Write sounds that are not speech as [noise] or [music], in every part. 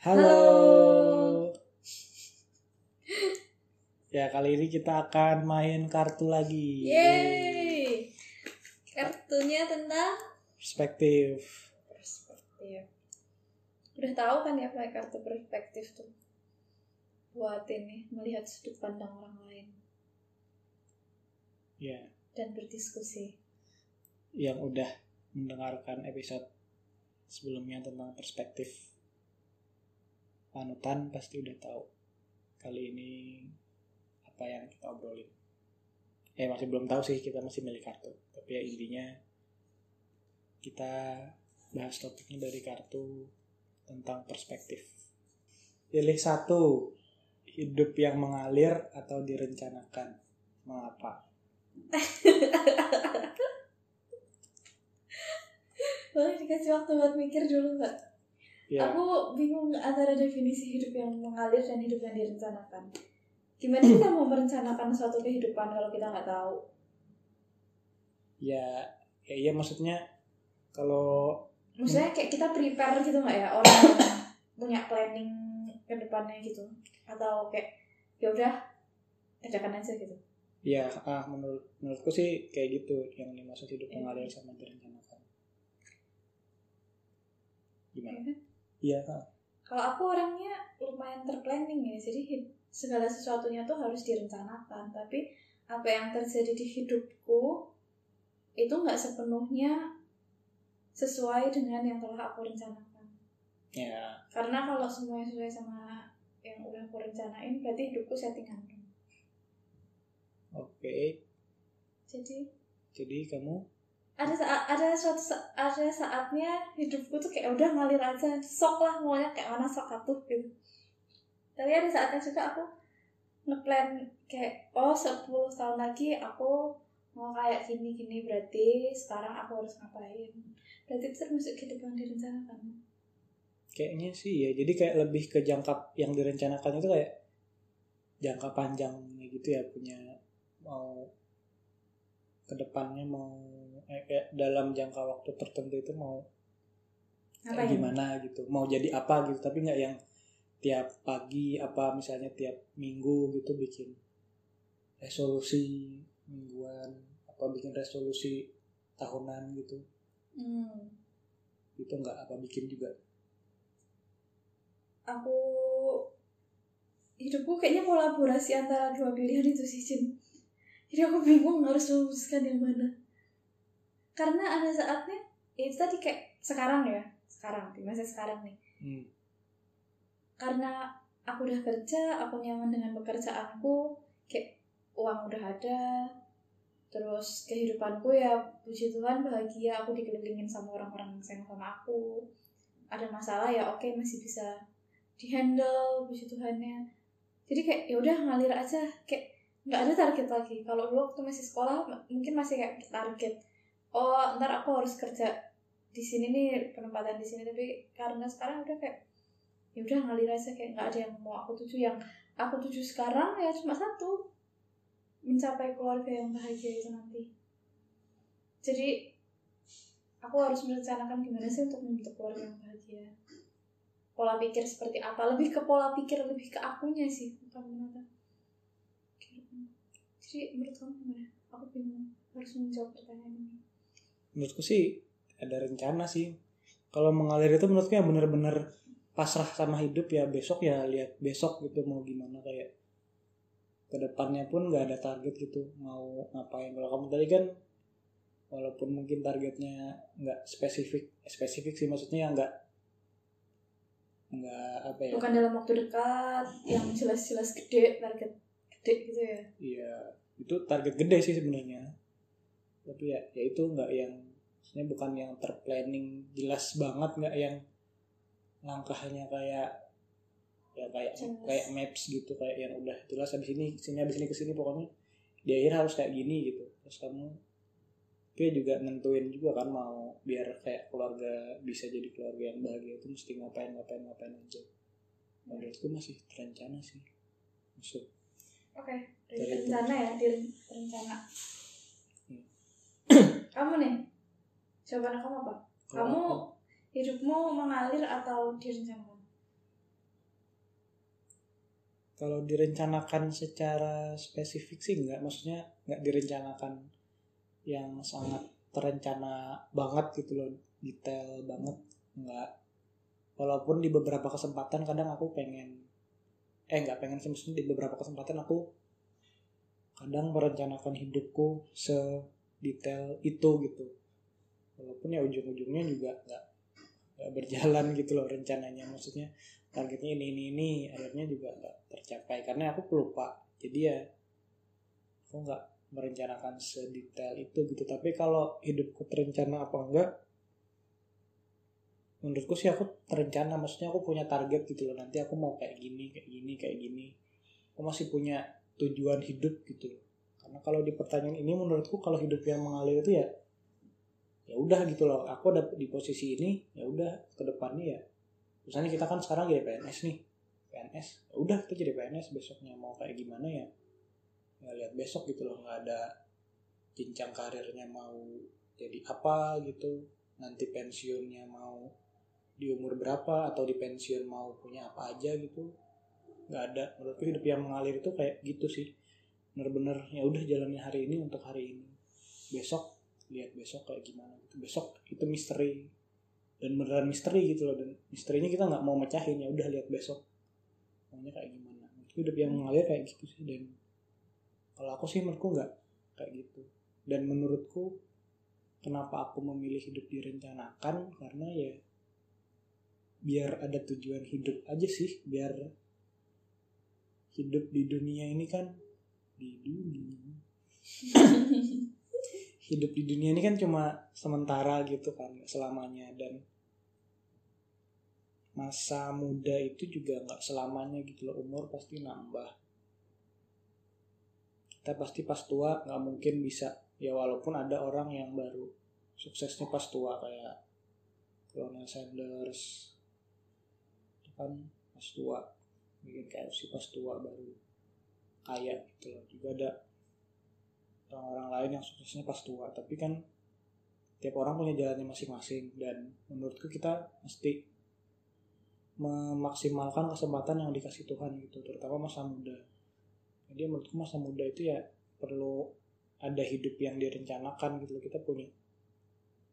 Halo. [laughs] Ya kali ini kita akan main kartu lagi. Yeay. Kartunya tentang Perspektif. perspektif. Udah tahu kan ya pakai kartu perspektif tuh. Buat ini melihat sudut pandang orang lain Ya, dan berdiskusi. yang udah mendengarkan episode sebelumnya tentang perspektif panutan pasti udah tahu. Kali ini apa yang kita obrolin. Eh masih belum tahu sih kita masih milih kartu. Tapi ya intinya kita bahas topiknya dari kartu tentang perspektif. Pilih satu, hidup yang mengalir atau direncanakan. Mengapa? [laughs] Boleh dikasih waktu buat mikir dulu nggak? Ya, Aku bingung antara definisi hidup yang mengalir dan hidup yang direncanakan. Gimana kita mau merencanakan suatu kehidupan kalau kita nggak tahu? ya, ya iya maksudnya kalau Maksudnya kayak kita prepare gitu nggak ya orang punya planning ke depannya gitu? Atau kayak ya udah adakan aja gitu? ya ah menurut menurutku sih kayak gitu yang dimaksud hidup Iya. mengalir sama direncanakan. Gimana? Iya. Kalau aku orangnya lumayan terplanning ya, jadi segala sesuatunya tuh harus direncanakan. Tapi apa yang terjadi di hidupku itu nggak sepenuhnya sesuai dengan yang telah aku rencanakan. ya Karena kalau semuanya sesuai sama yang udah aku rencanain, berarti hidupku settingan oke. Jadi Jadi kamu ada saat ada suatu ada saatnya hidupku tuh kayak udah ngalir aja. Sok lah maunya kayak mana sok atuh gitu. Tapi ada saatnya juga aku ngeplan kayak oh 10 tahun lagi aku mau kayak gini gini berarti sekarang aku harus ngapain? Berarti itu termasuk hidup yang direncanakan kayaknya sih ya. Jadi kayak lebih ke jangka yang direncanakan itu kayak jangka panjangnya gitu ya punya mau ke depannya mau eh, kayak dalam jangka waktu tertentu itu mau kayak ngapain gimana gitu. Mau jadi apa gitu tapi nggak yang tiap pagi apa misalnya tiap minggu gitu bikin resolusi mingguan apa bikin resolusi tahunan gitu. Hmm. itu nggak apa bikin juga. Aku hidupku kayaknya kolaborasi antara dua pilihan itu sih Jin jadi aku bingung harus memutuskan yang mana karena ada saatnya ya itu tadi kayak sekarang ya sekarang di masa sekarang nih. Hmm. karena aku udah kerja aku nyaman dengan pekerjaanku kayak uang udah ada terus kehidupanku ya puji Tuhan bahagia aku dikelilingin sama orang-orang yang sayang sama aku. Ada masalah ya oke masih bisa dihandle puji Tuhannya. Jadi kayak ya udah ngalir aja. Kayak nggak ada target lagi. Kalau dulu waktu masih sekolah mungkin masih kayak target oh ntar aku harus kerja di sini nih penempatan di sini. Tapi karena sekarang udah kayak ya udah ngalir aja kayak nggak ada yang mau aku tuju. Yang aku tuju sekarang ya cuma satu mencapai keluarga yang bahagia itu nanti. Jadi aku harus merencanakan gimana sih untuk membentuk keluarga yang bahagia. Pola pikir seperti apa? Lebih ke pola pikir lebih ke akunya sih bukan menata. Jadi menurut kamu gimana? Aku bingung harus menjawab pertanyaan ini menurutku sih ada rencana sih. Kalau mengalir itu menurutku yang bener-bener pasrah sama hidup ya besok ya lihat besok gitu mau gimana kayak ke depannya pun nggak ada target gitu mau ngapain. Kalau kamu tadi kan walaupun mungkin targetnya nggak spesifik spesifik sih maksudnya nggak nggak apa ya? Bukan dalam waktu dekat yang jelas-jelas gede target gede gitu ya. Iya, itu target gede sih sebenarnya. Tapi ya, ya itu nggak yang, maksudnya bukan yang terplanning jelas banget, nggak yang langkahnya kayak ya kayak Jelas. kayak maps gitu, kayak yang udah jelas habis ini sini habis ini ke sini pokoknya di akhir harus kayak gini gitu. Terus kamu tapi juga nentuin juga kan mau biar kayak keluarga bisa jadi keluarga yang bahagia itu mesti ngapain ngapain ngapain aja. Menurutku masih terencana sih. Maksud Oke, dari Dari itu. rencana ya, di rencana. Hmm. kamu nih, jawaban kamu apa? Kamu aku- hidupmu mengalir atau direncanakan? kalau direncanakan secara spesifik sih nggak maksudnya nggak direncanakan yang sangat terencana banget gitu loh. Detail banget nggak walaupun di beberapa kesempatan kadang aku pengen eh nggak pengen sih. Maksudnya di beberapa kesempatan aku kadang merencanakan hidupku sedetail itu gitu walaupun ya ujung-ujungnya juga nggak nggak berjalan gitu loh rencananya. Maksudnya targetnya ini ini ini akhirnya juga nggak tercapai. Karena aku pelupa jadi ya aku nggak merencanakan sedetail itu gitu. Tapi kalau hidupku terencana apa enggak menurutku sih aku terencana. Maksudnya aku punya target gitu loh. Nanti aku mau kayak gini kayak gini kayak gini. Aku masih punya tujuan hidup gitu karena kalau di pertanyaan ini menurutku kalau hidup yang mengalir itu ya ya udah gitu loh aku ada di posisi ini ya udah ke depannya ya misalnya kita kan sekarang jadi PNS nih PNS ya udah kita jadi PNS besoknya mau kayak gimana ya ya lihat besok gitu loh nggak ada jenjang karirnya mau jadi apa gitu nanti pensiunnya mau di umur berapa atau di pensiun mau punya apa aja gitu nggak ada. Menurutku hidup yang mengalir itu kayak gitu sih bener-bener ya udah jalani hari ini untuk hari ini besok lihat besok kayak gimana gitu. Besok itu misteri. Dan beneran misteri gitu loh. Dan misterinya kita nggak mau mecahin. Ya udah lihat besok. Maunya kayak gimana? Itu hidup yang mengalir kayak gitu sih. Dan kalau aku sih menurutku nggak kayak gitu. Dan menurutku kenapa aku memilih hidup direncanakan? Karena ya biar ada tujuan hidup aja sih. Biar hidup di dunia ini kan di dunia [laughs] hidup di dunia ini kan cuma sementara gitu kan selamanya. Dan masa muda itu juga nggak selamanya gitu loh. Umur pasti nambah. Kita pasti pas tua nggak mungkin bisa. Ya walaupun ada orang yang baru suksesnya pas tua kayak Colonel Sanders itu kan pas tua. Bikin KFC pas tua baru kaya gitu loh. Juga ada orang-orang lain yang suksesnya pas tua. Tapi kan tiap orang punya jalannya masing-masing. Dan menurutku kita mesti memaksimalkan kesempatan yang dikasih Tuhan gitu terutama masa muda. Jadi menurutku masa muda itu ya perlu ada hidup yang direncanakan gitu kita punya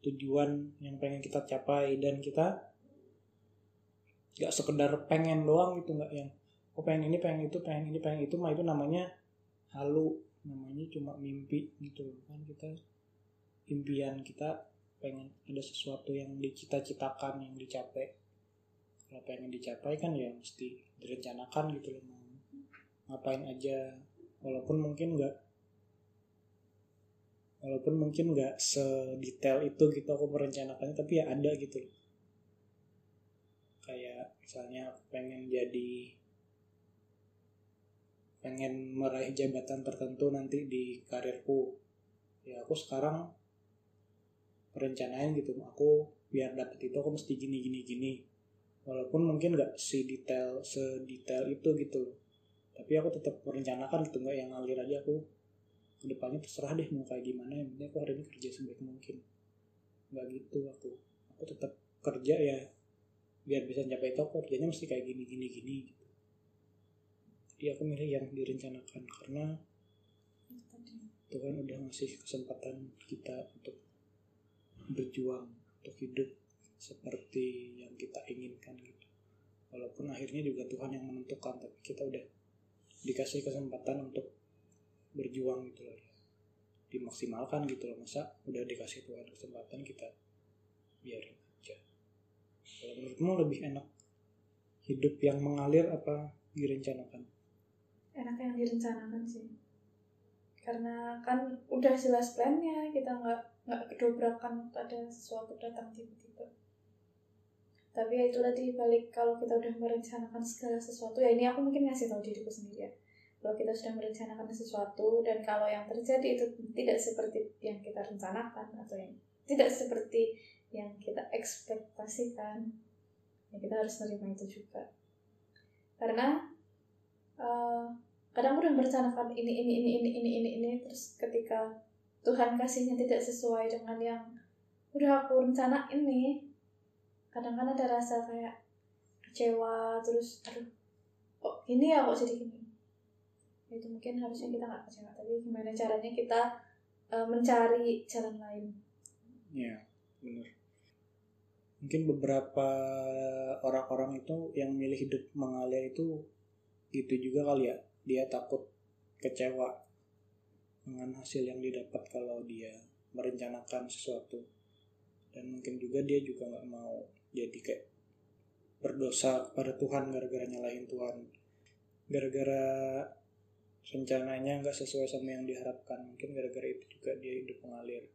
tujuan yang pengen kita capai dan kita nggak sekedar pengen doang gitu nggak yang oh pengen ini pengen itu pengen ini pengen itu mah itu namanya halu namanya cuma mimpi gitu kan kita impian kita pengen ada sesuatu yang dicita-citakan yang dicapai. Kalau pengen dicapai kan ya mesti direncanakan gitu loh mau ngapain aja. Walaupun mungkin nggak walaupun mungkin nggak sedetail itu gitu aku merencanakannya tapi ya ada gitu kayak misalnya pengen jadi pengen meraih jabatan tertentu nanti di karirku. Ya aku sekarang merencanain gitu. Aku biar dapet itu aku mesti gini gini gini. Walaupun mungkin nggak si detail sedetail itu gitu. Tapi aku tetap merencanakan gitu nggak yang ngalir aja. Aku ke depannya terserah deh mau kayak gimana. Yang penting aku hari ini kerja sebaik mungkin. Nggak gitu aku. Aku tetap kerja ya. Biar bisa capai itu aku kerjanya mesti kayak gini gini gini gitu jadi aku milih yang direncanakan karena Tuhan udah ngasih kesempatan kita untuk berjuang untuk hidup seperti yang kita inginkan gitu. Walaupun akhirnya juga Tuhan yang menentukan tapi kita udah dikasih kesempatan untuk berjuang gitu loh. Dimaksimalkan gitu loh masa udah dikasih Tuhan kesempatan kita biarin aja. Kalau menurutmu lebih enak hidup yang mengalir apa direncanakan enak yang direncanakan sih. Karena kan udah jelas plannya kita nggak nggak kedobrakan ada sesuatu datang tiba-tiba. Tapi ya itu tadi balik kalau kita udah merencanakan segala sesuatu ya ini aku mungkin ngasih tahu diriku sendiri ya. Kalau kita sudah merencanakan sesuatu dan kalau yang terjadi itu tidak seperti yang kita rencanakan atau yang tidak seperti yang kita ekspektasikan ya kita harus menerima itu juga. Karena uh, kadang udah merencanakan ini ini ini ini ini ini ini terus ketika Tuhan kasihnya tidak sesuai dengan yang udah aku rencana ini kadang kan ada rasa kayak kecewa terus aduh kok gini ya kok jadi gini? Itu mungkin harusnya kita nggak kecewa tapi gimana caranya kita eh, mencari jalan lain? Ya benar. Mungkin beberapa orang-orang itu yang milih hidup mengalir itu itu juga kali ya dia takut kecewa dengan hasil yang didapat kalau dia merencanakan sesuatu. Dan mungkin juga dia juga nggak mau jadi kayak berdosa kepada Tuhan gara-gara nyalahin Tuhan. Gara-gara rencananya nggak sesuai sama yang diharapkan. Mungkin gara-gara itu juga dia hidup mengalir.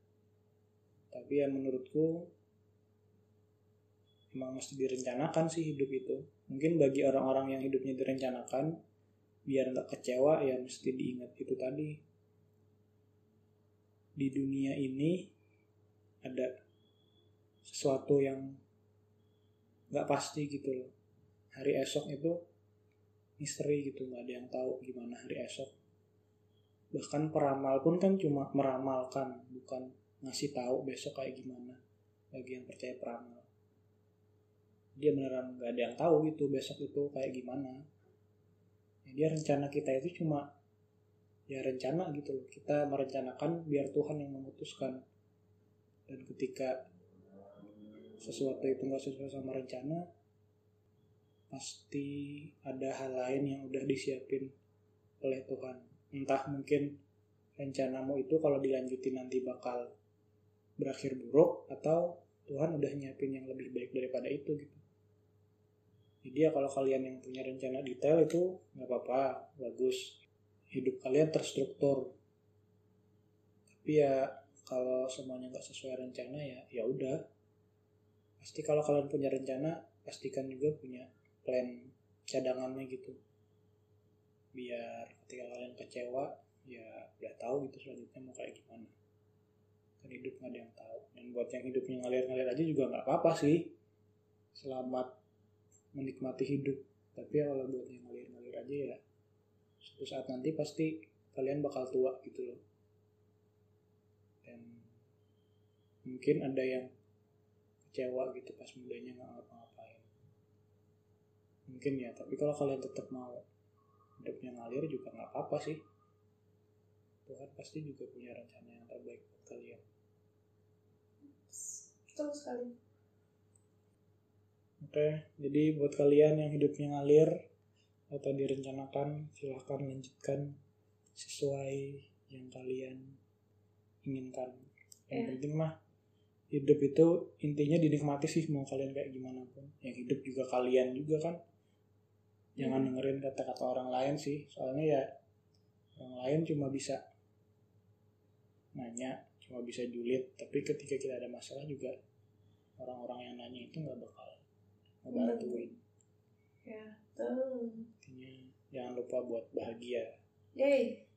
Tapi ya menurutku emang mesti direncanakan sih hidup itu. Mungkin bagi orang-orang yang hidupnya direncanakan biar nggak kecewa ya mesti diingat itu tadi. Di dunia ini ada sesuatu yang nggak pasti gitu loh. Hari esok itu misteri gitu nggak ada yang tahu gimana hari esok. Bahkan peramal pun kan cuma meramalkan bukan ngasih tahu besok kayak gimana. Bagi yang percaya peramal. Dia beneran nggak ada yang tahu gitu besok itu kayak gimana dia rencana kita itu cuma ya rencana gitu loh. Kita merencanakan biar Tuhan yang memutuskan. Dan ketika sesuatu itu nggak sesuai sama rencana pasti ada hal lain yang udah disiapin oleh Tuhan. Entah mungkin rencanamu itu kalau dilanjutin nanti bakal berakhir buruk atau Tuhan udah nyiapin yang lebih baik daripada itu gitu jadi ya kalau kalian yang punya rencana detail itu nggak apa-apa bagus. Hidup kalian terstruktur. Tapi ya kalau semuanya nggak sesuai rencana ya ya udah. Pasti kalau kalian punya rencana pastikan juga punya plan cadangannya gitu. Biar ketika kalian kecewa ya udah tahu gitu selanjutnya mau kayak gimana. Kan hidup nggak ada yang tahu. Dan buat yang hidupnya ngalir-ngalir aja juga nggak apa-apa sih. Selamat menikmati hidup. Tapi ya kalau buat yang ngalir-ngalir aja ya suatu saat nanti pasti kalian bakal tua gitu loh. Dan mungkin ada yang kecewa gitu pas mudanya nggak ngapa-ngapain. Mungkin ya tapi kalau kalian tetap mau hidupnya ngalir juga nggak apa-apa sih. Tuhan pasti juga punya rencana yang terbaik buat kalian. Betul sekali oke jadi buat kalian yang hidupnya ngalir atau direncanakan silahkan lanjutkan sesuai yang kalian inginkan. Yang Ya. penting mah hidup itu intinya dinikmati sih mau kalian kayak gimana pun. Yang hidup juga kalian juga kan. Jangan dengerin kata-kata orang lain sih soalnya ya orang lain cuma bisa nanya cuma bisa julid tapi ketika kita ada masalah juga orang-orang yang nanya itu nggak bakal ngebantuin ya betul. Intinya jangan lupa buat bahagia. Yay,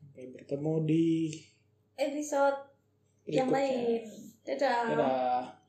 sampai bertemu di episode yang berikutnya. lain. Dadah. dadah